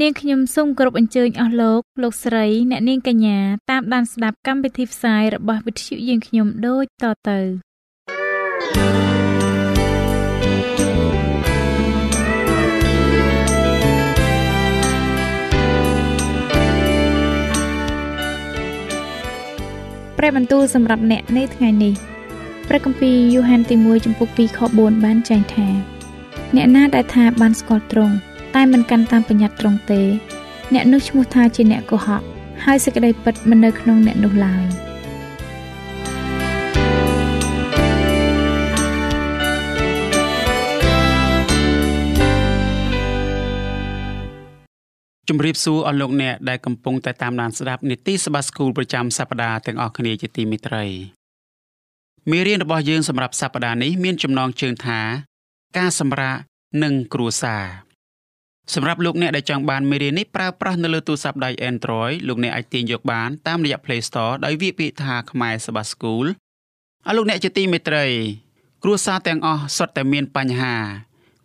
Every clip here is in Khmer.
នាងខ្ញុំសូមគោរពអញ្ជើញអស់លោកលោកស្រីអ្នកនាងកញ្ញាតាមដានស្ដាប់កម្មវិធីផ្សាយរបស់វិទ្យុយើងខ្ញុំដូចតទៅព្រះបន្ទូលសម្រាប់អ្នកនៅថ្ងៃនេះព្រះគម្ពីរយូហានទី1ចំពុក2ខ4បានចែងថា អ្នកណាដែលថាបានស្គាល់ត្រង់ តែមិនកាន់តាមបញ្ញត្តិត្រង់ទេ អ្នកនោះឈ្មោះថាជាអ្នកកុហកហើយសេចក្តីពិតមិននៅក្នុងអ្នកនោះឡើយជំរាបសួរអស់លោកអ្នកដែលកំពុងតែតាមដានស្ដាប់នីតិសភាស្គូលប្រចាំសប្ដាហ៍ទាំងអស់គ្នាជាទីមេត្រីមេរៀនរបស់យើងសម្រាប់សប្ដាហ៍នេះមានចំណងជើងថា ការសម្រាកនិងគ្រួសារ សម្រាប់លោកអ្នកដែលចង់បានមេរៀននេះប្រើប្រាស់នៅលើទូរស័ព្ទដៃ Android លោកអ្នកអាចទាញយកបានតាមរយៈ Play Store ដោយវាយពាក្យថាខ្មែរសបាស្គូលអស់លោកអ្នកជាទីមេត្រី គ្រួសារទាំងអស់សុទ្ធតែមានបញ្ហា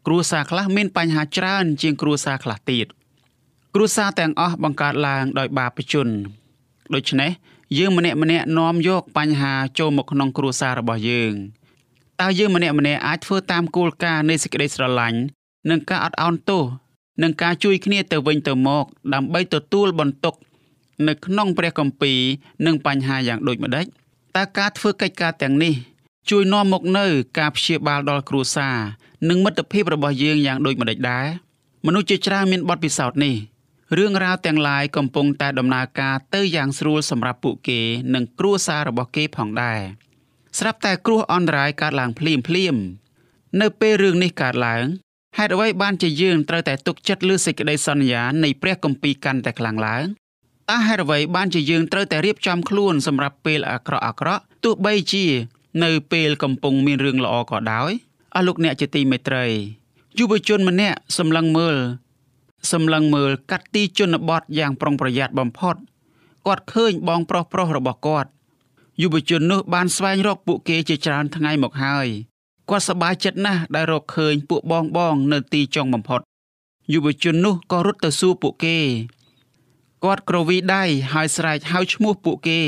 គ្រួសារខ្លះមានបញ្ហាច្រើនជាងគ្រួសារខ្លះទៀតគ្រួសារទាំងអស់បង្កើតឡើងដោយបាបជនដូច្នេះយើងម្នាក់ម្នាក់នាំយកបញ្ហាចូលមកក្នុងគ្រួសាររបស់យើងតើយើងម្នាក់ម្នាក់អាចធ្វើតាមគោលការណ៍នៃសេចក្តីស្រឡាញ់និងការអត់ឱនទោស និងការជួយគ្នាទៅវិញទៅមក ដើម្បីទទួលបន្ទុក នៅក្នុងព្រះគម្ពីរនិងបញ្ហាយ៉ាងដូចម្តេចតើការធ្វើកិច្ចការទាំងនេះ ជួយនាំមកនៅការព្យាបាលដល់គ្រួសារនិងមិត្តភាពរបស់យើងយ៉ាងដូចម្តេចដែរមនុស្សជាច្រើនមានបទពិសោធន៍នេះរឿងរ៉ាវទាំងឡាយកំពុងតែដំណើរការទៅយ៉ាងស្រួលសម្រាប់ពួកគេនិងគ្រួសាររបស់គេផងដែរស្រាប់តែគ្រោះអន្តរាយកើតឡើងភ្លាមភ្លាមនៅពេលរឿងនេះកើតឡើង ហេតុអ្វីបានជាយើងត្រូវតែទុកចិត្តលើសេចក្តីសន្យានៃព្រះគម្ពីរកាន់តែខ្លាំងឡើងតើហេតុអ្វីបានជាយើងត្រូវតែរៀបចំខ្លួនសម្រាប់ពេលអាក្រក់អាក្រក់ទោះបីជា នៅពេលកំពុងមានរឿងល្អក៏ដោយអស់លោកអ្នកជាទីមេត្រីយុវជនម្នាក់សម្លឹងមើលសម្លឹងមើលកាត់ទីជនបទយ៉ាងប្រុងប្រយ័ត្នបំផុតគាត់ឃើញបងប្រុសប្រុសរបស់គាត់យុវជននោះបានស្វែងរកពួកគេជាច្រើនថ្ងៃមកហើយ គាត់សប្បាយចិត្តណាស់ដែលរកឃើញពួកបងបងនៅទីចុងបំផុតយុវជននោះក៏រត់ទៅសួរពួកគេគាត់ក្រវីដៃហើយស្រែកហៅឈ្មោះពួកគេ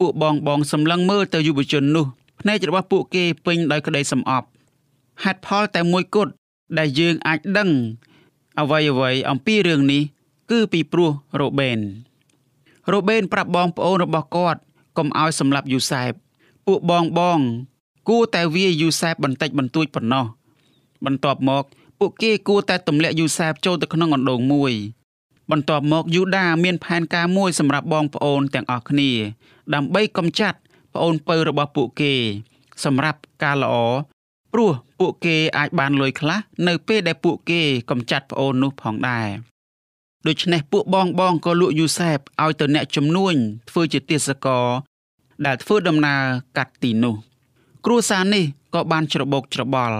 ពួកបងបងសម្លឹងមើលទៅយុវជននោះភ្នែករបស់ពួកគេពេញដោយក្តីសំអប់ហេតុផលតែមួយគត់ដែលយើងអាចដឹង អ្វីអ្វីអំពីរឿងនេះ គឺពីព្រោះរ៉ូបេនរ៉ូបេនប្រាប់បងប្អូនរបស់គាត់កុំឲ្យសម្លាប់យូសែបពួកបងបង គួរតែវាយយូសែបបន្តិចបន្តួចប៉ុណ្ណោះបន្ទាប់មក ពួកគេគួរតែទម្លាក់យូសែបចូលទៅក្នុងអណ្ដូងមួយបន្ទាប់មកយូដាមានផែនការមួយសម្រាប់បងប្អូនទាំងអស់គ្នា ដើម្បីកំចាត់ប្អូនពៅរបស់ពួកគេ សម្រាប់ការល្អព្រោះពួកគេអាចបានលុយខ្លះនៅពេលដែលពួកគេកំចាត់ប្អូននោះផងដែរដូច្នេះពួកបងបងក៏លក់យូសែបឲ្យទៅអ្នកជំនួញធ្វើជាទាសករដែលធ្វើដំណើរកាត់ទីនោះ គ្រួសារនេះក៏បានច្របូកច្របល់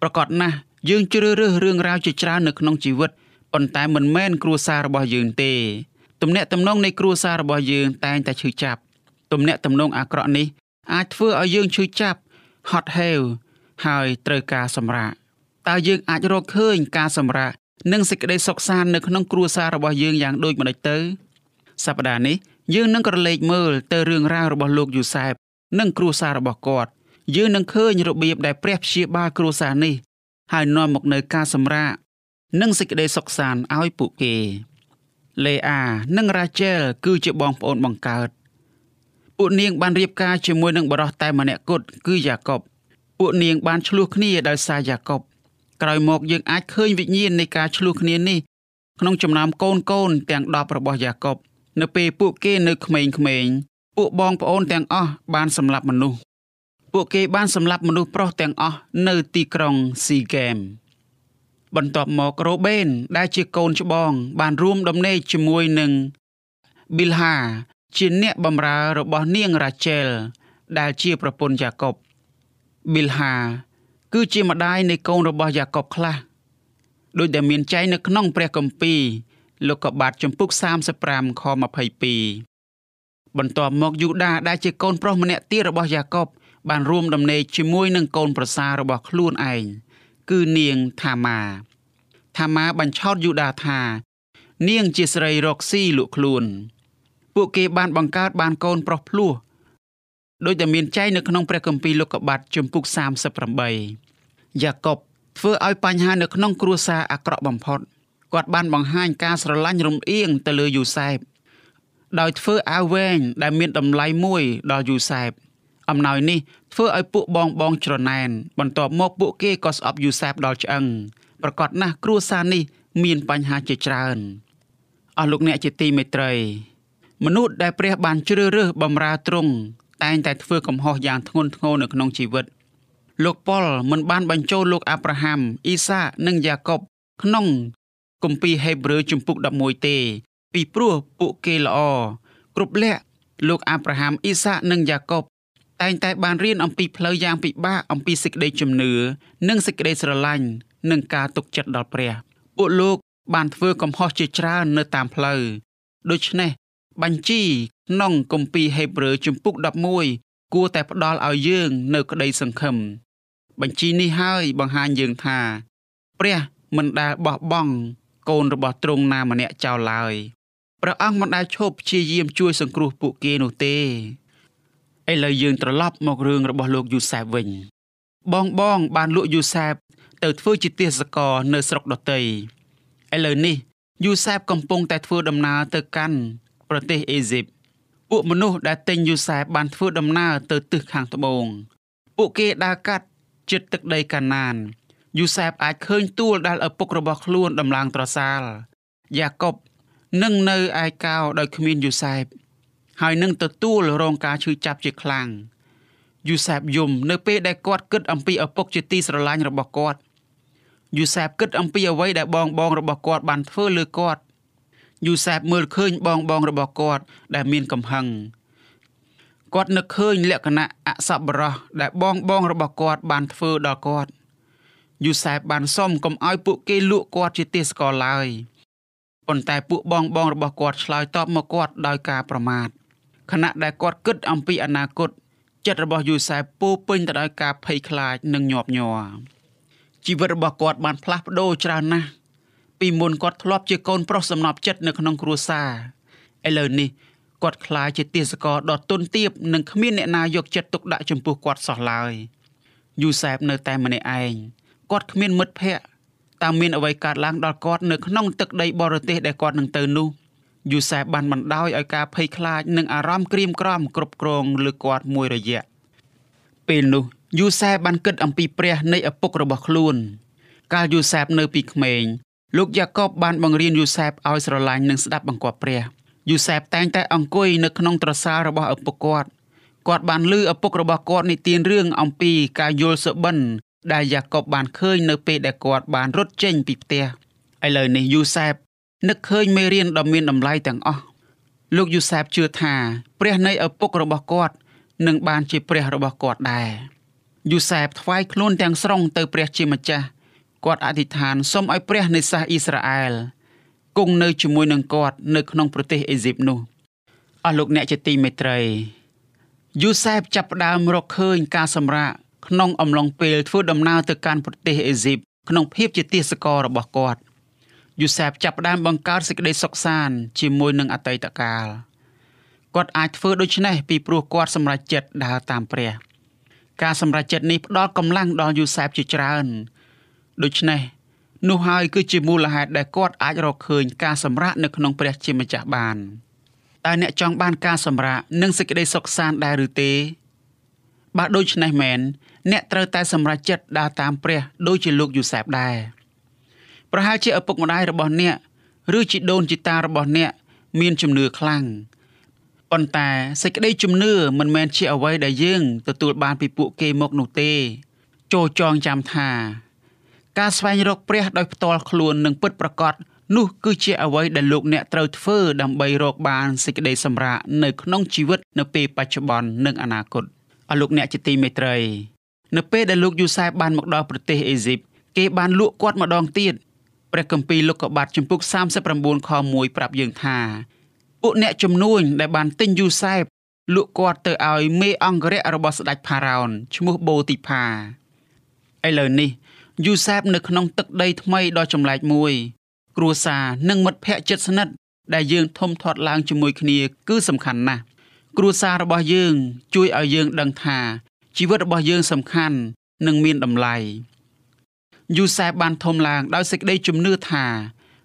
ប្រកបណាស់យើងជ្រើសរើសរឿងរ៉ាវជាច្រើននៅក្នុងជីវិតប៉ុន្តែមិនមែនគ្រួសាររបស់យើងទេទំនាក់ទំនងនៃគ្រួសាររបស់យើងតែងតែឈឺចាប់ទំនាក់ទំនងអាក្រក់នេះអាចធ្វើឲ្យយើងឈឺចាប់ហត់ហេវហើយត្រូវការសម្រាកតើយើងអាចរកឃើញការសម្រាកនិងសេចក្តីសុខសាន្តនៅក្នុងគ្រួសាររបស់យើងយ៉ាងដូចម្តេចទៅសប្តាហ៍នេះយើងនឹងក្រឡេកមើលទៅរឿងរ៉ាវរបស់លោកយូសែប និងគ្រួសាររបស់គាត់យើងនឹងឃើញរបៀបដែលព្រះព្យាបាលគ្រួសារនេះហើយនាំមកនូវការសម្រាកនិងសេចក្តីសុខសាន្តឲ្យពួកគេលេអានិងរ៉ាជែលគឺជាបងប្អូនបង្កើតពួកនាងបានរៀបការជាមួយនឹងបរិសតែម្នាក់គត់គឺយ៉ាកុបពួកនាងបានឆ្លោះគ្នាដោយសារយ៉ាកុបក្រោយមកយើងអាចឃើញវិញ្ញាណនៃការឆ្លោះគ្នានេះក្នុងចំណោមកូនកូនទាំង10របស់យ៉ាកុបនៅពេលពួកគេនៅក្មេងៗ ពួកបងប្អូនទាំងអស់បានសម្លាប់មនុស្សពួកគេបានសម្លាប់មនុស្សប្រុសទាំងអស់នៅទីក្រុងស៊ីហ្គេមបន្ទាប់មករ៉ូបេនដែលជាកូនច្បង បានរួមដំណេកជាមួយនឹងប៊ីលហាជាអ្នកបម្រើរបស់នាងរ៉ាជែលដែលជាប្រពន្ធយ៉ាកុបប៊ីលហា គឺជាម្ដាយនៃកូនរបស់យ៉ាកុបខ្លះដោយដែលមានចែងនៅក្នុងព្រះគម្ពីរលោកកបាតចំពុក35ខ22 បន្ទាប់មកយូដាដែលជាកូនប្រុសម្នាក់ទៀតរបស់យ៉ាកុបបានរួមដំណេកជាមួយនឹងកូនប្រសាររបស់ខ្លួនឯងគឺនាងថាម៉ាថាម៉ាបញ្ឆោតយូដាថា នាងជាស្រីរកស៊ីលក់ខ្លួន ពួកគេបានបង្កើតបានកូនប្រុសភ្លោះដោយតែមានចែងនៅក្នុងព្រះគម្ពីរលោកុបាតជំពូក38យ៉ាកុបធ្វើឲ្យបញ្ហានៅក្នុងគ្រួសារអាក្រក់បំផុតគាត់បានបង្ហាញការស្រឡាញ់រំអៀងទៅលើយូសែប ដោយធ្វើអាវវែងដែលមានតម្លៃមួយដល់យូសែបអំណោយនេះធ្វើឲ្យពួកបងបងច្រណែន បន្ទាប់មកពួកគេក៏ស្អប់យូសែបដល់ឆ្អឹងប្រកាសណាស់គ្រួសារនេះមានបញ្ហាជាច្រើនអស់លោកអ្នកជាទីមេត្រី មនុស្សដែលព្រះបានជ្រើសរើសបម្រើទ្រង់តែងតែធ្វើកំហុសយ៉ាងធ្ងន់ធ្ងរនៅក្នុងជីវិត លោកប៉ុលមិនបានបញ្ចូលលោកអាប់រ៉ាហាំអ៊ីសានិងយ៉ាកុបក្នុងគម្ពីរហេព្រើរជំពូក11ទេ ពីព្រោះពួកគេល្អគ្រប់លក្ខលោកអាប់រ៉ាហាំអ៊ីសានិងយ៉ាកុបតែងតែបានរៀនអំពីផ្លូវយ៉ាងពិបាកអំពីសេចក្តីជំនឿនិងសេចក្តីស្រឡាញ់និងការទុកចិត្តដល់ព្រះពួកលោកបានធ្វើកំហុសជាច្រើននៅតាមផ្លូវដូច្នេះបញ្ជីក្នុងគម្ពីរហេព្រើរជំពូក11គួរតែផ្ដល់ឲ្យយើងនៅក្តីសង្ឃឹមបញ្ជីនេះហើយបង្ហាញយើងថា ព្រះមិនដែលបោះបង់កូនរបស់ទ្រង់ណាម្នាក់ចោលឡើយ ព្រះអង្គមិនដែលឈប់ព្យាយាមជួយសង្គ្រោះពួកគេនោះទេឥឡូវយើងត្រឡប់មករឿងរបស់លោកយូសែបវិញ បងបងបានលក់យូសែបទៅធ្វើជាទាសករនៅស្រុកដតីឥឡូវនេះយូសែបកំពុងតែធ្វើដំណើរទៅកាន់ប្រទេសអេស៊ីបពួកមនុស្សដែលទិញយូសែបបានធ្វើដំណើរទៅទិសខាងត្បូង ពួកគេដើរកាត់ជិតទឹកដីកាណានយូសែបអាចឃើញទួលដែលឪពុករបស់ខ្លួនដំឡើងត្រសាលយ៉ាកុប នឹងនៅឯកោដោយគ្មានយូសែបហើយនឹងទទួលរងការឈឺចាប់ជាខ្លាំងយូសែបយំនៅពេលដែលគាត់គិតអំពីឪពុកជាទីស្រឡាញ់របស់គាត់យូសែបគិតអំពីអ្វីដែលបងបងរបស់គាត់បានធ្វើលើគាត់យូសែបមើលឃើញបងបងរបស់គាត់ដែលមានកំហឹងគាត់នឹកឃើញលក្ខណៈអសប្បុរសដែលបងបងរបស់គាត់បានធ្វើដល់គាត់យូសែបបានសុំកុំឲ្យពួកគេលក់គាត់ជាទាសករឡើយ ប៉ុន្តែពួកបងបងរបស់គាត់ឆ្លើយតបមកគាត់ដោយការប្រមាថខណៈដែលគាត់គិតអំពីអនាគតចិត្តរបស់យូសែបពោពេញទៅដោយការភ័យខ្លាចនិងញាប់ញ័រជីវិតរបស់គាត់បានផ្លាស់ប្ដូរច្រើនណាស់ពីមុនគាត់ធ្លាប់ជាកូនប្រុសសំណប់ចិត្តនៅក្នុងគ្រួសារឥឡូវនេះគាត់ខ្លាចជាទាសករដ៏ទន់ទាបនិងគ្មានអ្នកណាយកចិត្តទុកដាក់ចំពោះគាត់សោះឡើយយូសែបនៅតែម្នាក់ឯងគាត់គ្មានមិត្តភ័ក្តិ តើមានអ្វីកើតឡើងដល់គាត់នៅក្នុងទឹកដីបរទេសដែលគាត់នឹងទៅនោះយូសែបបានបណ្ដោយឲ្យការភ័យខ្លាចនិងអារម្មណ៍ក្រៀមក្រំគ្រប់គ្រងលើគាត់មួយរយៈពេលនោះយូសែបបានគិតអំពីព្រះនៃឪពុករបស់ខ្លួន កាលយូសែបនៅពីក្មេងលោកយ៉ាកបបានបង្រៀនយូសែបឲ្យស្រឡាញ់និងស្ដាប់បង្គាប់ព្រះយូសែបតែងតែអង្គុយនៅក្នុងត្រសាលរបស់ឪពុកគាត់គាត់បានលឺឪពុករបស់គាត់និទានរឿងអំពីការយល់សុបិន ដែលយ៉ាកបបានឃើញនៅពេលដែលគាត់បានរត់ចេញពីផ្ទះឥឡូវនេះយូសែបនឹកឃើញមេរៀនដ៏មានតម្លៃទាំងអស់លោកយូសែបជឿថា ព្រះនៃឪពុករបស់គាត់នឹងបានជាព្រះរបស់គាត់ដែរយូសែបថ្វាយខ្លួនទាំងស្រុងទៅព្រះជាម្ចាស់គាត់អធិដ្ឋានសូមឲ្យព្រះនៃសាសអ៊ីស្រាអែលគង់នៅជាមួយនឹងគាត់នៅក្នុងប្រទេសអេស៊ីបនោះអស់លោកអ្នកជាទីមេត្រីយូសែបចាប់ផ្ដើមរកឃើញការសម្រាក ក្នុងអំឡុងពេលធ្វើដំណើរទៅកាន់ប្រទេសអេស៊ីបក្នុងភាពជាទាសកររបស់គាត់យូសែបចាប់ផ្ដើមបង្កើតសេចក្តីសុខសាន្តជាមួយនឹងអតីតកាលគាត់អាចធ្វើដូច្នេះពីព្រោះគាត់សម្រេចចិត្តដើរតាមព្រះ ការសម្រេចចិត្តនេះផ្ដល់កម្លាំងដល់យូសែបជាច្រើនដូច្នេះនោះហើយគឺជាមូលហេតុដែលគាត់អាចរកឃើញការសម្រាកនៅក្នុងព្រះជាម្ចាស់បានតើអ្នកចង់បានការសម្រាកនិងសេចក្តីសុខសាន្តដែរឬទេបើដូច្នេះមែន អ្នកត្រូវតែសម្រេចចិត្តដើរតាមព្រះដូចជាលោកយូសែបដែរប្រហែលជាឪពុកម្ដាយរបស់អ្នកឬជីដូនជីតារបស់អ្នកមានជំនឿខ្លាំងប៉ុន្តែសេចក្តីជំនឿមិនមែនជាអ្វីដែលយើងទទួលបានពីពួកគេមកនោះទេចូលចងចាំថា ការស្វែងរកព្រះដោយផ្ទាល់ខ្លួននឹងពិតប្រាកដនោះគឺជាអ្វីដែលលោកអ្នកត្រូវធ្វើដើម្បីរកបានសេចក្តីសម្រាកនៅក្នុងជីវិតនៅពេលបច្ចុប្បន្ននិងអនាគតអស់លោកអ្នកជាទីមេត្រី នៅពេលដែលលោកយូសែបបានមកដល់ប្រទេសអេស៊ីបគេបានលក់គាត់ម្ដងទៀតព្រះគម្ពីរលោកុបាទចំពុក39ខ1ប្រាប់យើងថាពួកអ្នកជំនួញដែលបានទិញយូសែបលក់គាត់ទៅឲ្យមេអង្គរៈរបស់ស្ដេចផារ៉ោនឈ្មោះបូទីផាឥឡូវនេះយូសែបនៅក្នុងទឹកដីថ្មីដ៏ចម្លែកមួយ គ្រួសារនិងមិត្តភ័ក្តិជិតស្និទ្ធដែលយើងធំធាត់ឡើងជាមួយគ្នាគឺសំខាន់ណាស់គ្រួសាររបស់យើង ជួយឲ្យយើងដឹងថា ជីវិតរបស់យើងសំខាន់និងមានតម្លៃយូសែបបានធំឡើងដោយសេចក្តីជំនឿថា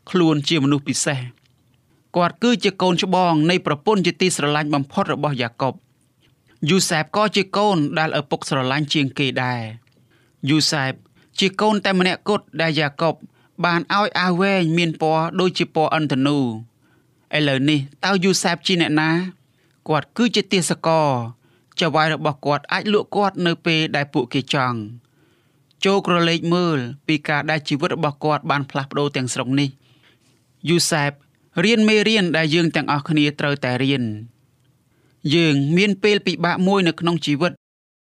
ខ្លួនជាមនុស្សពិសេសគាត់គឺជាកូនច្បងនៃប្រពន្ធជាទីស្រឡាញ់បំផុតរបស់យ៉ាកុបយូសែបក៏ជាកូនដែលឪពុកស្រឡាញ់ជាងគេដែរយូសែបជាកូនតែម្នាក់គត់ដែលយ៉ាកុបបានឲ្យអាវវែងមានពណ៌ដូចជាពណ៌អិនធនូឥឡូវនេះតើយូសែបជាអ្នកណាគាត់គឺជាទាសករ ចៅហ្វាយរបស់គាត់អាចលក់គាត់នៅពេលដែលពួកគេចង់ចូលក្រឡេកមើលពីការដែលជីវិតរបស់គាត់បានផ្លាស់ប្ដូរទាំងស្រុងនេះយូសែបរៀនមេរៀនដែលយើងទាំងអស់គ្នាត្រូវតែរៀនយើងមានពេលពិបាកមួយនៅក្នុងជីវិត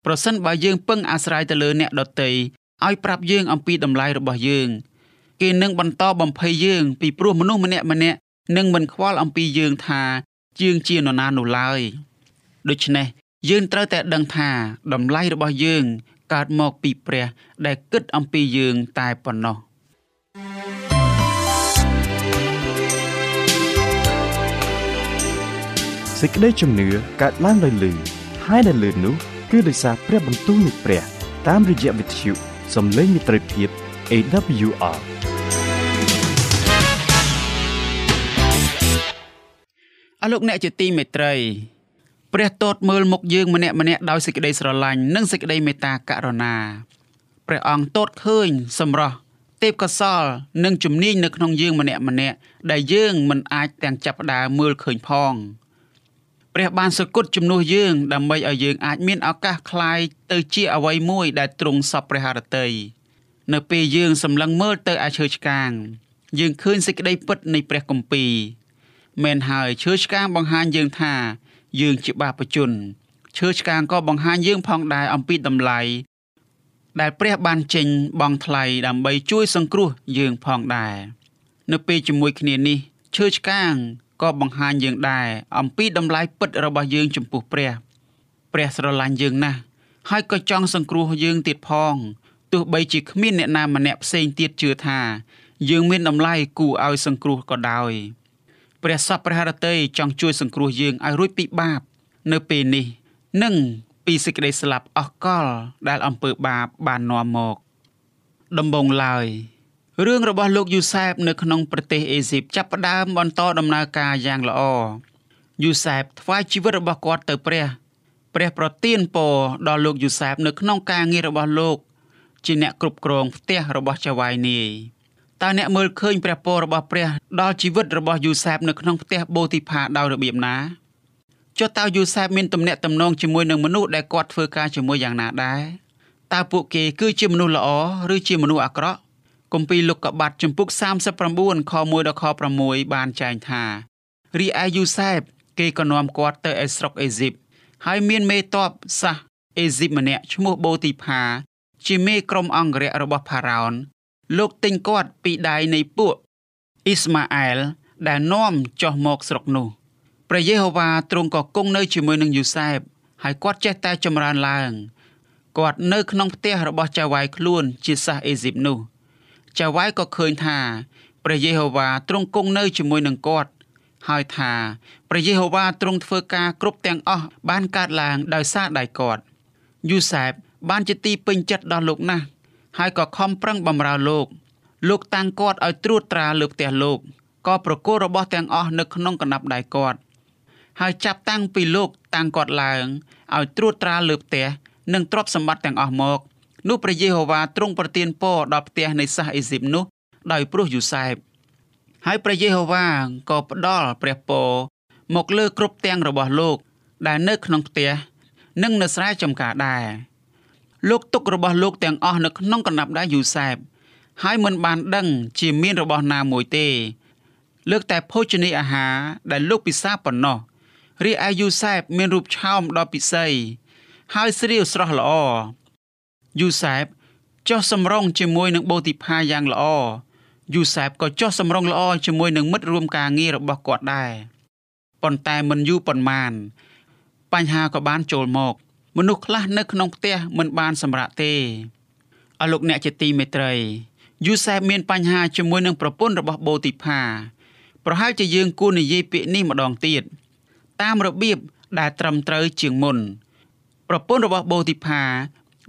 ប្រសិនបើយើងពឹងអាស្រ័យទៅលើអ្នកដទៃឲ្យប្រាប់យើងអំពីតម្លៃរបស់យើងគេនឹងបន្តបំភ័យយើងពីព្រោះមនុស្សម្នាក់ម្នាក់នឹងមិនខ្វល់អំពីយើងថាយើងជានរណានោះឡើយដូច្នេះ យើងត្រូវតែដឹងថាតម្លៃរបស់យើងកើតមកពីព្រះ ដែលគិតអំពីយើងតែប៉ុណ្ណោះសេចក្តីជំនឿកើតឡើងដោយលឺហើយដែលលឺនោះគឺដោយសារព្រះបន្ទូលនៃព្រះ តាមរយៈវិទ្យុសំឡេងមិត្តភាព AWR អរលោកអ្នកជាទីមេត្រី ព្រះទតមើលមុខយើងម្នាក់ម្នាក់ដោយសេចក្តីស្រឡាញ់និងសេចក្តីមេត្តាករុណាព្រះអង្គទតឃើញសម្រស់ទេពកោសលនិងជំនាញនៅក្នុងយើងម្នាក់ម្នាក់ដែលយើងមិនអាចទាំងចាប់ផ្ដើមមើលឃើញផងព្រះបានសគត់ជំនួសយើងដើម្បីឲ្យយើងអាចមានឱកាសคลายទៅជាអ្វីមួយដែលទ្រង់សពព្រះハរតីនៅពេលយើងសម្លឹងមើលទៅអាឈើឆ្កាង យើងឃើញសេចក្តីពិតនៃព្រះគម្ពីរមែនហើយឈើឆ្កាងបង្ហាញយើងថា យើងជាបាបជនឈើឆ្កាងក៏បង្ហាញយើងផងដែរអំពីតម្លៃដែលព្រះបានចេញបង់ថ្លៃដើម្បីជួយសង្គ្រោះយើងផងដែរនៅពេលជាមួយគ្នានេះឈើឆ្កាងក៏បង្ហាញយើងដែរអំពីតម្លៃពិតរបស់យើងចំពោះព្រះព្រះស្រឡាញ់យើងណាស់ហើយក៏ចង់សង្គ្រោះយើងទៀតផងទោះបីជាគ្មានអ្នកណាម្នាក់ផ្សេងទៀតជឿថា យើងមានតម្លៃគួរឲ្យសង្គ្រោះក៏ដោយ ព្រះសពព្រះハរតីចង់ជួយសង្គ្រោះយើងឲ្យរួចពីបាប នៅពេលនេះនិងពីសេចក្តីស្លាប់អស់កល ដែលអំពើបាបបាននាំមក ដំបងឡើយរឿងរបស់លោកយូសែបនៅក្នុងប្រទេសអេស៊ីបចាប់ផ្ដើមបន្តដំណើរការយ៉ាងល្អយូសែបថ្វាយជីវិតរបស់គាត់ទៅព្រះ ព្រះប្រទានពរដល់លោកយូសែបនៅក្នុងការងាររបស់លោក ជាអ្នកគ្រប់គ្រងផ្ទះរបស់ចៅហ្វាយនាយ តើអ្នកមើលឃើញព្រះពររបស់ព្រះដល់ជីវិតរបស់យូសែបនៅក្នុងផ្ទះបូទីផាដោយរបៀបណាចុះតើយូសែបមានទំនាក់ទំនងជាមួយនឹងមនុស្សដែលគាត់ធ្វើការជាមួយយ៉ាងណាដែរតើពួកគេគឺជាមនុស្សល្អឬជាមនុស្សអាក្រក់គម្ពីរលោកកបាត់ចំពុក39ខ1ដល់ខ6បានចែងថារីឯយូសែបគេក៏នាំគាត់ទៅឯស្រុកអេស៊ីបហើយមានមេតបសាសអេស៊ីបម្នាក់ឈ្មោះបូទីផាជាមេក្រុមអង្គរៈរបស់ផារ៉ោន លោកទិញគាត់ពីដៃនៃពួកអ៊ីស្ម៉ាអែលដែលនាំចុះមកស្រុកនោះព្រះយេហូវ៉ាទ្រង់ក៏គង់នៅជាមួយនឹងយូសែបហើយគាត់ចេះតែចម្រើនឡើងគាត់នៅក្នុងផ្ទះរបស់ចៅហ្វាយខ្លួនជាសាសអេស៊ីបនោះចៅហ្វាយក៏ឃើញថាព្រះយេហូវ៉ាទ្រង់គង់នៅជាមួយនឹងគាត់ហើយថាព្រះយេហូវ៉ាទ្រង់ធ្វើការគ្រប់ទាំងអស់បានកើតឡើងដោយសារដៃគាត់យូសែបបានជាទីពេញចិត្តដល់លោកណាស់ ហើយក៏ខំប្រឹងបម្រើលោក លោកតាំងគាត់ឲ្យត្រួតត្រាលើផ្ទះលោកក៏ប្រគល់របស់ទាំងអស់នៅក្នុងកណ្ដាប់ដៃគាត់ហើយចាប់តាំងពីលោកតាំងគាត់ឡើងឲ្យត្រួតត្រាលើផ្ទះនិងទ្រព្យសម្បត្តិទាំងអស់មកនោះព្រះយេហូវ៉ាទ្រង់ប្រទានពរដល់ផ្ទះនៃសាសអេស៊ីបនោះដោយព្រោះយូសែបហើយព្រះយេហូវ៉ាក៏ផ្ដល់ព្រះពរមកលើគ្រប់ទាំងរបស់លោក ដែលនៅក្នុងផ្ទះនិងនៅស្រែចម្ការដែរ លោកទុករបស់លោកទាំងអស់នៅក្នុងកណ្ដាប់ដៃយូសែបហើយមិនបានដឹងជាមានរបស់ណាមួយទេ លើកតែភោជនីយអាហារដែលលោកពិសាប៉ុណ្ណោះរីឯយូសែបមានរូបឆោមដ៏ពិសីហើយស្រាវស្រស់ល្អយូសែបចុះសម្រងជាមួយនឹងបូទីផាយ៉ាងល្អយូសែបក៏ចុះសម្រងល្អជាមួយនឹងមិត្តរួមការងាររបស់គាត់ដែរប៉ុន្តែមិនយូរប៉ុន្មាន បញ្ហាក៏បានចូលមក មនុស្សខ្លះនៅក្នុងផ្ទះមិនបានសម្រាកទេអរលោកអ្នកជាទីមេត្រីយូសែបមានបញ្ហាជាមួយនឹងប្រពន្ធរបស់បូទីផាប្រហែលជាយើងគួរនិយាយពាក្យនេះម្ដងទៀតតាមរបៀបដែលត្រឹមត្រូវជាងមុន ប្រពន្ធរបស់បូទីផា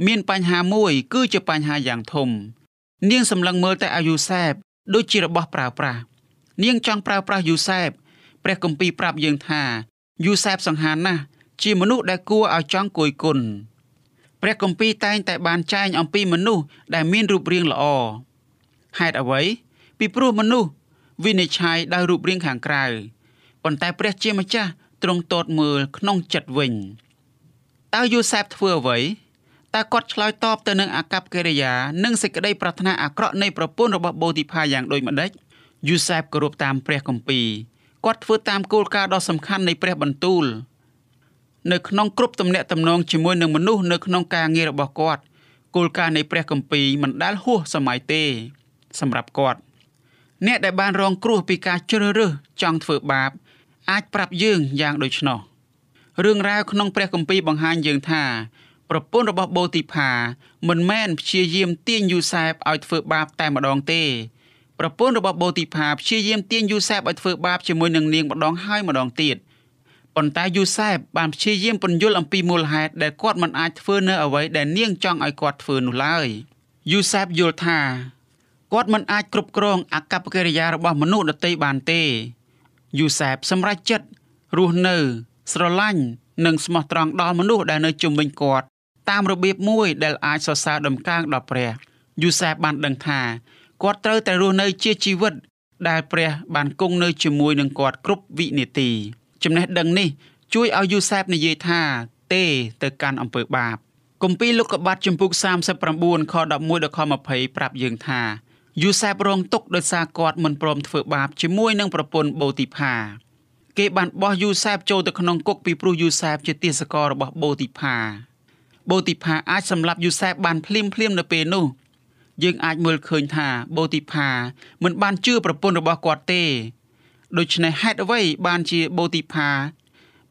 មានបញ្ហាមួយគឺជាបញ្ហាយ៉ាងធំ នាងសម្លឹងមើលតែអាយូសែបដូចជារបស់ប្រើប្រាស់នាងចង់ប្រើប្រាស់យូសែបព្រះគម្ពីរប្រាប់យើងថាយូសែបសង្ហាណាស់ ជាមនុស្សដែលគួរឲ្យចង់គយគន់ព្រះគម្ពីរតែងតែបានចែងអំពីមនុស្សដែលមានរូបរាងល្អហេតុអ្វី ពីព្រោះមនុស្សវិនិច្ឆ័យដោយរូបរាងខាងក្រៅប៉ុន្តែព្រះជាម្ចាស់ទ្រង់តតមើលក្នុងចិត្តវិញតើយូសែបធ្វើអ្វីតើគាត់ឆ្លើយតបទៅនឹងអាកប្បកិរិយា និងសេចក្តីប្រាថ្នាអាក្រក់នៃប្រពន្ធរបស់បូទីផាយ៉ាងដូចម្ដេចយូសែបគោរពតាមព្រះគម្ពីរគាត់ធ្វើតាមគោលការណ៍ដ៏សំខាន់នៃព្រះបន្ទូល នៅក្នុងគ្រប់ទំនាក់ទំនងជាមួយនឹងមនុស្សនៅក្នុងការងាររបស់គាត់គោលការណ៍នៃព្រះគម្ពីរមិនដែលហួសសម័យទេ សម្រាប់គាត់អ្នកដែលបានរងគ្រោះពីការជ្រើសរើសចង់ធ្វើបាប អាចប្រាប់យើងយ៉ាងដូច្នោះរឿងរ៉ាវក្នុងព្រះគម្ពីរបង្ហាញយើងថាប្រពន្ធរបស់បូទីផាមិនមែនព្យាយាមទាញយូសែបឲ្យធ្វើបាបតែម្ដងទេប្រពន្ធរបស់បូទីផាព្យាយាមទាញយូសែបឲ្យធ្វើបាបជាមួយនឹងនាងម្ដងហើយម្ដងទៀត ប៉ុន្តែយូសែបបានព្យាយាមពន្យល់អំពីមូលហេតុដែលគាត់មិនអាចធ្វើនៅអ្វីដែលនាងចង់ឲ្យគាត់ធ្វើនោះឡើយយូសែបយល់ថាគាត់មិនអាចគ្រប់គ្រងអកប្បកិរិយារបស់មនុស្សដទៃបានទេយូសែបសម្រេចចិត្តរស់នៅ ស្រឡាញ់និងស្មោះត្រង់ដល់មនុស្សដែលនៅជុំវិញគាត់តាមរបៀបមួយដែលអាចសរសើរដំកើងដល់ព្រះយូសែបបានដឹងថាគាត់ត្រូវតែរស់នៅជាជីវិតដែលព្រះបានគង់នៅជាមួយនឹងគាត់គ្រប់វិនាទី ចំណេះដឹងនេះជួយឲ្យយូសែបនិយាយថា ទេទៅកាន់អំពើបាបគម្ពីរលោកុបាទចំពុក39ខ11ដល់ខ20ប្រាប់យើងថាយូសែបរងទុក្ខដោយសារគាត់មិនព្រមធ្វើបាបជាមួយនឹងប្រពន្ធបូទីផាគេបានបោះយូសែបចូលទៅក្នុងគុកពីព្រោះយូសែបជាទាសកររបស់បូទីផាបូទីផាអាចសម្លាប់យូសែបបានភ្លាមភ្លាមនៅពេលនោះយើងអាចមើលឃើញថាបូទីផាមិនបានជឿប្រពន្ធរបស់គាត់ទេ ដូច្នេះហេតុអ្វីបានជាបូទីផា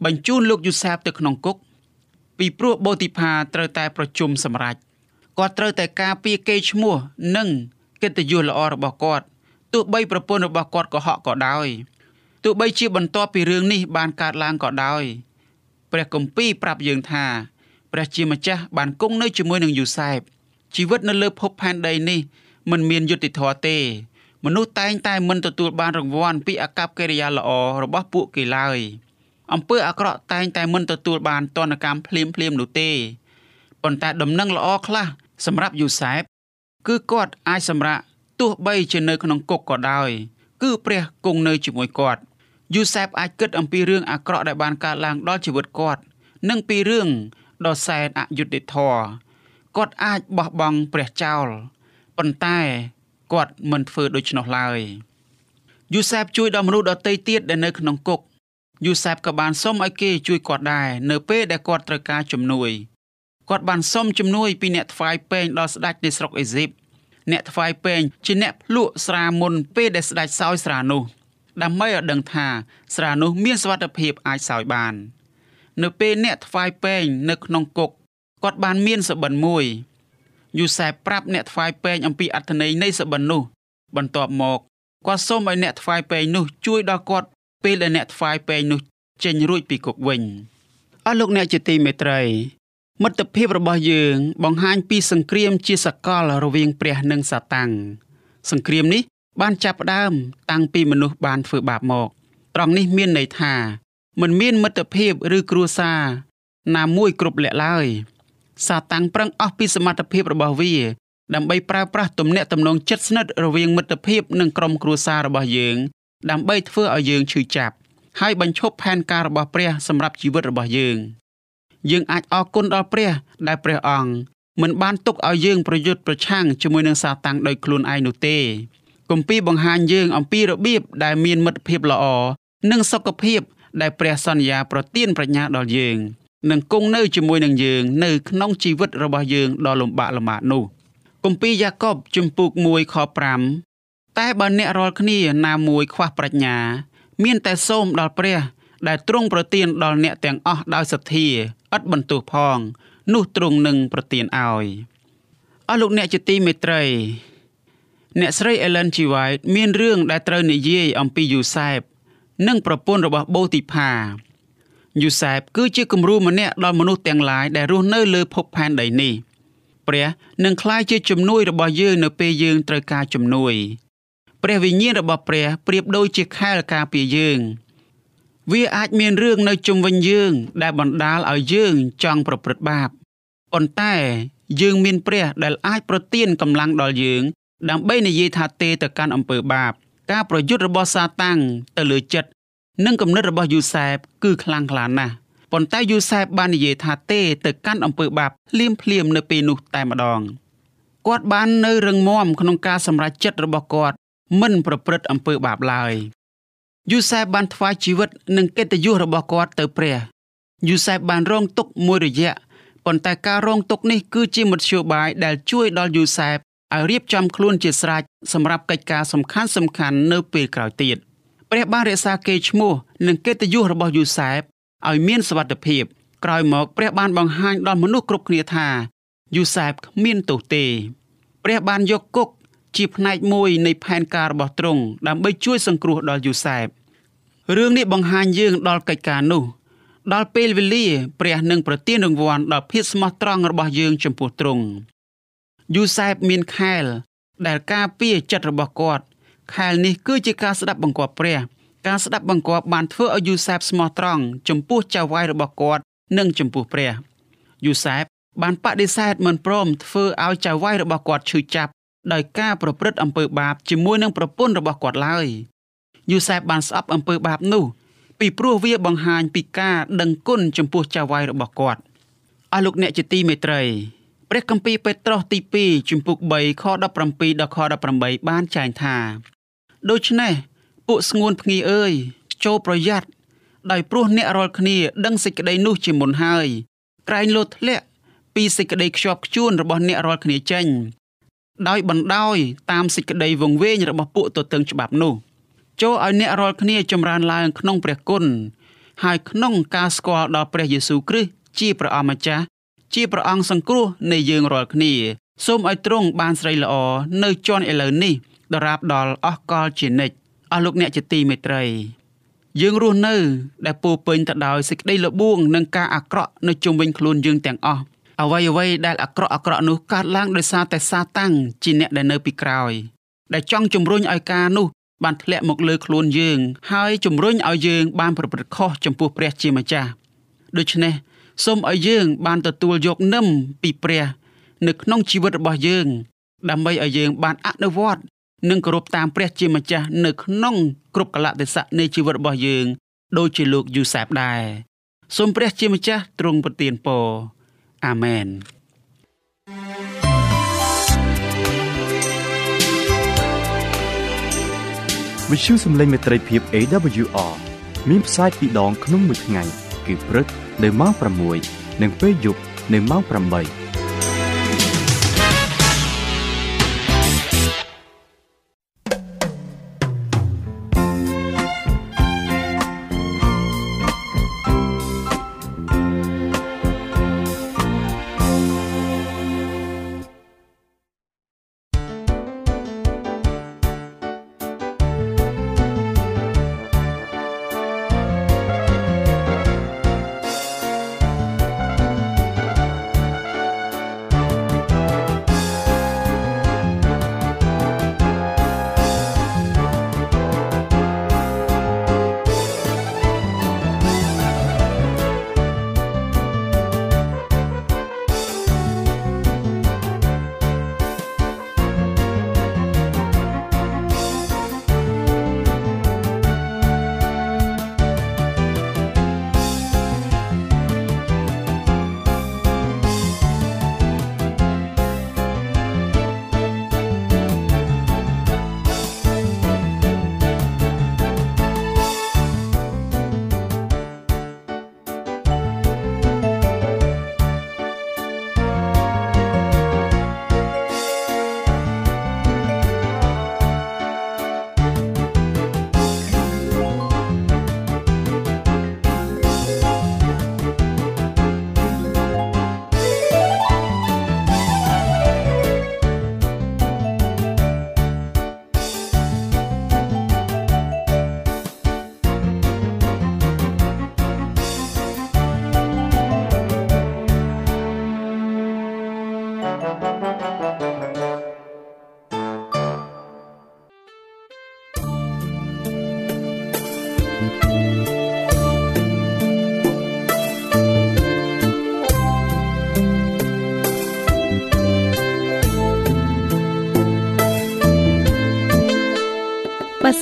បញ្ជូនលោកយូសែបទៅក្នុងគុកពីព្រោះបូទីផាត្រូវតែប្រជុំសម្រេចគាត់ត្រូវតែការពារកេរ្តិ៍ឈ្មោះនិងកិត្តិយសល្អរបស់គាត់ទោះបីប្រពន្ធរបស់គាត់កុហកក៏ដោយទោះបីជាបន្ទាប់ពីរឿងនេះបានកើតឡើងក៏ដោយព្រះគម្ពីរប្រាប់យើងថាព្រះជាម្ចាស់បានគង់នៅជាមួយនឹងយូសែបជីវិតនៅលើភពផែនដីនេះមិនមានយុត្តិធម៌ទេ មនុស្សតែងតែមិនទទួលបានរង្វាន់ពីអាកប្បកិរិយាល្អរបស់ពួកគេឡើយអំពើអាក្រក់តែងតែមិនទទួលបានទណ្ឌកម្មភ្លាមភ្លាមនោះទេប៉ុន្តែដំណឹងល្អខ្លះសម្រាប់យូសែបគឺគាត់អាចសម្រាកទោះបីជានៅក្នុងគុកក៏ដោយគឺព្រះគង់នៅជាមួយគាត់យូសែបអាចគិតអំពីរឿងអាក្រក់ដែលបានកើតឡើងដល់ជីវិតគាត់និងពីរឿងដ៏សែនអយុត្តិធម៌គាត់អាចបោះបង់ព្រះចោលប៉ុន្តែ គាត់មិនធ្វើដូច្នោះឡើយយូសែបជួយដល់មនុស្សដទៃទៀតដែលនៅក្នុងគុកយូសែបក៏បានសុំឲ្យគេជួយគាត់ដែរនៅពេលដែលគាត់ត្រូវការជំនួយគាត់បានសុំជំនួយពីអ្នកថ្វាយពេងដល់ស្ដេចនៃស្រុកអេស៊ីបអ្នកថ្វាយពេងជាអ្នកភ្លក់ស្រាមុនពេលដែលស្ដេចសោយស្រានោះដើម្បីឲ្យដឹងថាស្រានោះមានសុវត្ថិភាពអាចសោយបាន។នៅពេលអ្នកថ្វាយពេងនៅក្នុងគុកគាត់បានមានសបិនមួយ យូសែបប្រាប់អ្នកថ្វាយពេងអំពីអត្ថន័យនៃសបិននោះ បន្ទាប់មកគាត់សូមឲ្យអ្នកថ្វាយពេងនោះជួយដល់គាត់ពេលដែលអ្នកថ្វាយពេងនោះចេញរួចពីគុកវិញអស់លោកអ្នកជាទីមេត្រីមិត្តភាពរបស់យើងបង្ហាញពីសង្គ្រាមជាសកលរវាងព្រះនិងសាតាំងសង្គ្រាមនេះ បានចាប់ផ្ដើមតាំងពីមនុស្សបានធ្វើបាបមកត្រង់នេះមានន័យថាមិនមានមិត្តភាពឬគ្រួសារណាមួយគ្រប់លក្ខឡើយ សាតាំងប្រឹងអស់ពីសមត្ថភាពរបស់វា ដើម្បីប្រើប្រាស់ទំនាក់ទំនងជិតស្និទ្ធរវាងមិត្តភាពនិងក្រុមគ្រួសាររបស់យើង ដើម្បីធ្វើឲ្យយើងឈឺចាប់ហើយបញ្ឈប់ផែនការរបស់ព្រះសម្រាប់ជីវិតរបស់យើង យើងអាចអរគុណដល់ព្រះដែលព្រះអង្គមិនបានទុកឲ្យយើងប្រយុទ្ធប្រឆាំងជាមួយនឹងសាតាំងដោយខ្លួនឯងនោះទេគម្ពីរបង្ហាញយើងអំពីរបៀបដែលមានមិត្តភាពល្អនិងសុខភាពដែលព្រះសន្យាប្រទានប្រាជ្ញាដល់យើង នឹងគង់នៅជាមួយនឹងយើងនៅក្នុងជីវិតរបស់យើងដ៏លំបាកលំបាកនោះគម្ពីរយ៉ាកុបជំពូក1ខ5តែបើអ្នករាល់គ្នាណាមួយខ្វះប្រាជ្ញា មានតែសូមដល់ព្រះ ដែលទ្រង់ប្រទានដល់អ្នកទាំងអស់ដោយសទ្ធាឥតបន្ទោសផង នោះទ្រង់នឹងប្រទានឲ្យអស់លោកអ្នកជាទីមេត្រី អ្នកស្រី Ellen G. White មានរឿងដែលត្រូវនិយាយអំពីយូសែបនិងប្រពន្ធរបស់បូទីផា យូសែបគឺជាគំរូម្នាក់ដល់មនុស្សទាំងឡាយដែលរស់នៅលើភពផែនដីនេះព្រះនឹងក្លាយជាជំនួយរបស់យើងនៅពេលយើងត្រូវការជំនួយព្រះវិញ្ញាណរបស់ព្រះប្រៀបដូចជាខែលការពារយើង វាអាចមានរឿងនៅជុំវិញយើង ដែលបណ្ដាលឲ្យយើងចង់ប្រព្រឹត្តបាបប៉ុន្តែយើងមានព្រះដែលអាចប្រទានកម្លាំងដល់យើង ដើម្បីនិយាយថាទេទៅកាន់អំពើបាប ការប្រយុទ្ធរបស់សាតាំងទៅលើចិត្ត និងគំនិតរបស់យូសែបគឺខ្លាំងក្លាណាស់ប៉ុន្តែយូសែបបាននិយាយថាទេទៅកាន់អំពើបាបភ្លាមភ្លាមនៅពេលនោះតែម្ដងគាត់បាននៅរឹងមាំក្នុងការសម្រេចចិត្តរបស់គាត់មិនប្រព្រឹត្តអំពើបាបឡើយយូសែបបានថ្វាយជីវិតនិងកិត្តិយសរបស់គាត់ទៅព្រះយូសែបបានរងទុក្ខមួយរយៈប៉ុន្តែការរងទុក្ខនេះគឺជាមធ្យោបាយដែលជួយដល់យូសែបឲ្យរៀបចំខ្លួនជាស្រេចសម្រាប់កិច្ចការសំខាន់សំខាន់នៅពេលក្រោយទៀត ព្រះបានរក្សាកេរ្តិ៍ឈ្មោះនិងកិត្តិយសរបស់យូសែបឲ្យមានសុវត្ថិភាពក្រោយមកព្រះបានបង្ហាញដល់មនុស្សគ្រប់គ្នាថាយូសែបគ្មានទោសទេ ព្រះបានយកគុកជាផ្នែកមួយនៃផែនការរបស់ទ្រង់ដើម្បីជួយសង្គ្រោះដល់យូសែបរឿងនេះបង្ហាញយើងដល់កិច្ចការនោះ ដល់ពេលវេលាព្រះនឹងប្រទានរង្វាន់ដល់ភាពស្មោះត្រង់របស់យើងចំពោះទ្រង់យូសែបមានខែលដែលការពារចិត្តរបស់គាត់ ខែលនេះគឺជាការស្ដាប់បង្គាប់ព្រះ ការស្ដាប់បង្គាប់បានធ្វើឲ្យយូសែបស្មោះត្រង់ចំពោះចៅហ្វាយរបស់គាត់និងចំពោះព្រះយូសែបបានបដិសេធមិនព្រមធ្វើឲ្យចៅហ្វាយរបស់គាត់ឈឺចាប់ដោយការប្រព្រឹត្តអំពើបាបជាមួយនឹងប្រពន្ធរបស់គាត់ឡើយយូសែបបានស្អប់អំពើបាបនោះពីព្រោះវាបង្ហាញពីការដឹងគុណចំពោះចៅហ្វាយរបស់គាត់អស់លោកអ្នកជាទីមេត្រីព្រះគម្ពីរពេត្រុសទី2ជំពូក3ខ17ដល់ខ18បានចែងថា ដូច្នេះពួកស្ងួនភ្ងីអើយចូលប្រយ័ត្នដោយព្រោះអ្នករាល់គ្នា ដឹងសេចក្តីនោះជាមុនហើយក្រែងលោតធ្លាក់ពីសេចក្តីខ្ជាប់ខ្ជួនរបស់អ្នករាល់គ្នាចេញដោយបណ្ដោយតាមសេចក្តីវង្វេងរបស់ពួកទទឹងច្បាប់នោះចូលឲ្យអ្នករាល់គ្នាចម្រើនឡើងក្នុងព្រះគុណហើយក្នុងការស្គាល់ដល់ព្រះយេស៊ូវគ្រីស្ទជាព្រះអម្ចាស់ជាព្រះអង្គសង្គ្រោះនៃយើងរាល់គ្នា សូមឲ្យទ្រង់បានស្រីល្អនៅជាន់ឥឡូវនេះ ដរាបដល់អស់កលជានិច្ចអស់លោកអ្នកជាទីមេត្រី យើងរស់នៅ ដែលពោពេញទៅដោយសេចក្តីលបួងនិងការអាក្រក់នៅជុំវិញខ្លួនយើងទាំងអស់អ្វីអ្វីដែលអាក្រក់អាក្រក់នោះកើតឡើងដោយសារតែសាតាំងជាអ្នកដែលនៅពីក្រោយ ដែលចង់ជំរុញឲ្យការនោះបានធ្លាក់មកលើខ្លួនយើង ហើយជំរុញឲ្យយើងបានប្រព្រឹត្តខុសចំពោះព្រះជាម្ចាស់ដូច្នេះសូមឲ្យយើង បានទទួលយកនឹមពីព្រះ នៅក្នុងជីវិតរបស់យើង ដើម្បីឲ្យយើងបានអនុវត្ត និងគោរពតាមព្រះជាម្ចាស់នៅក្នុងគ្រប់កលៈទេសៈនៃជីវិតរបស់យើងដូចជាលោកយូសាបដែរសូមព្រះជាម្ចាស់ទ្រង់ប្រទានពរអាមែនវិទ្យុសំឡេងមេត្រីភាព AWR មានផ្សាយពីរដងក្នុងមួយថ្ងៃ គឺព្រឹកនៅម៉ោង6និងពេលយប់នៅម៉ោង8